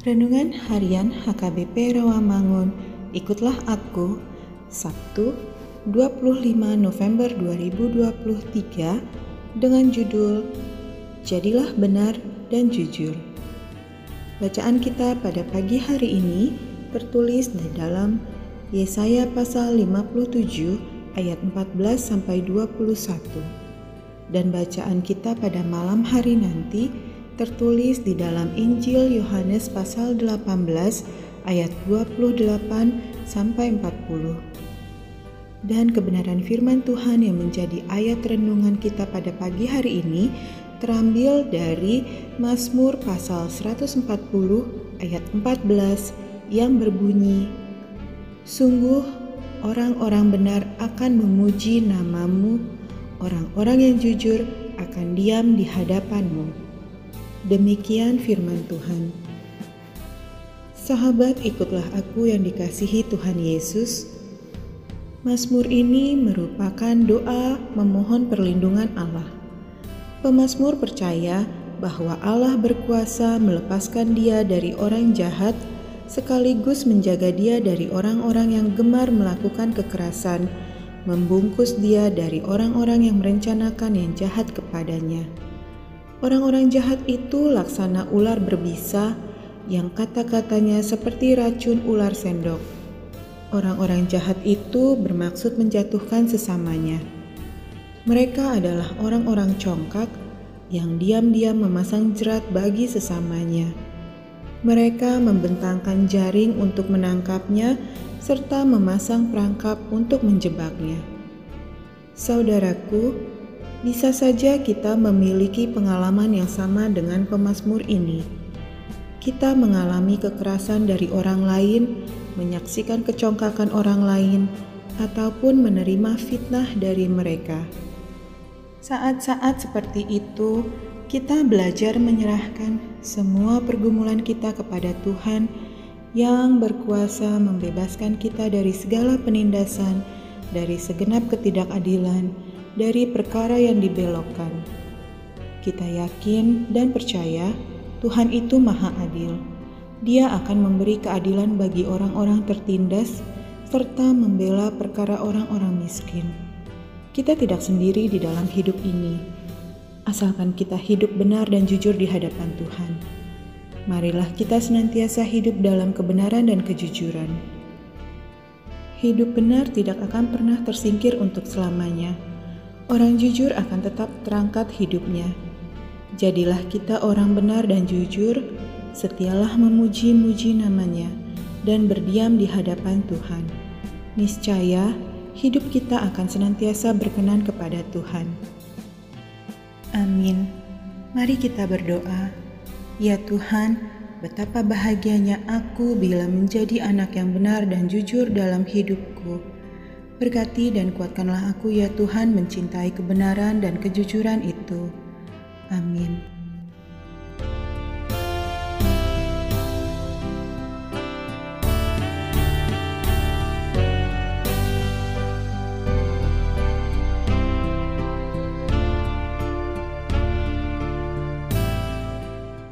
Renungan Harian HKBP Rawamangun, ikutlah aku, Sabtu 25 November 2023 dengan judul Jadilah Benar dan Jujur. Bacaan kita pada pagi hari ini tertulis di dalam Yesaya pasal 57 ayat 14 sampai 21. Dan bacaan kita pada malam hari nanti tertulis di dalam Injil Yohanes pasal 18 ayat 28 sampai 40. Dan kebenaran firman Tuhan yang menjadi ayat renungan kita pada pagi hari ini terambil dari Mazmur pasal 140 ayat 14 yang berbunyi Sungguh orang-orang benar akan memuji namamu orang-orang yang jujur akan diam di hadapanmu. Demikian firman Tuhan. Sahabat, ikutlah aku yang dikasihi Tuhan Yesus. Mazmur ini merupakan doa memohon perlindungan Allah. Pemazmur percaya bahwa Allah berkuasa melepaskan dia dari orang jahat sekaligus menjaga dia dari orang-orang yang gemar melakukan kekerasan, membungkus dia dari orang-orang yang merencanakan yang jahat kepadanya. Orang-orang jahat itu laksana ular berbisa yang kata-katanya seperti racun ular sendok. Orang-orang jahat itu bermaksud menjatuhkan sesamanya. Mereka adalah orang-orang congkak yang diam-diam memasang jerat bagi sesamanya. Mereka membentangkan jaring untuk menangkapnya serta memasang perangkap untuk menjebaknya. Saudaraku, bisa saja kita memiliki pengalaman yang sama dengan pemazmur ini. Kita mengalami kekerasan dari orang lain, menyaksikan kecongkakan orang lain, ataupun menerima fitnah dari mereka. Saat-saat seperti itu, kita belajar menyerahkan semua pergumulan kita kepada Tuhan yang berkuasa membebaskan kita dari segala penindasan, dari segenap ketidakadilan dari perkara yang dibelokkan. Kita yakin dan percaya Tuhan itu Maha Adil. Dia akan memberi keadilan bagi orang-orang tertindas serta membela perkara orang-orang miskin. Kita tidak sendiri di dalam hidup ini, asalkan kita hidup benar dan jujur di hadapan Tuhan. Marilah kita senantiasa hidup dalam kebenaran dan kejujuran. Hidup benar tidak akan pernah tersingkir untuk selamanya Orang jujur akan tetap terangkat hidupnya. Jadilah kita orang benar dan jujur, setialah memuji-muji namanya, dan berdiam di hadapan Tuhan. Niscaya, hidup kita akan senantiasa berkenan kepada Tuhan. Amin. Mari kita berdoa. Ya Tuhan, betapa bahagianya aku bila menjadi anak yang benar dan jujur dalam hidupku. Berkati dan kuatkanlah aku ya Tuhan mencintai kebenaran dan kejujuran itu. Amin.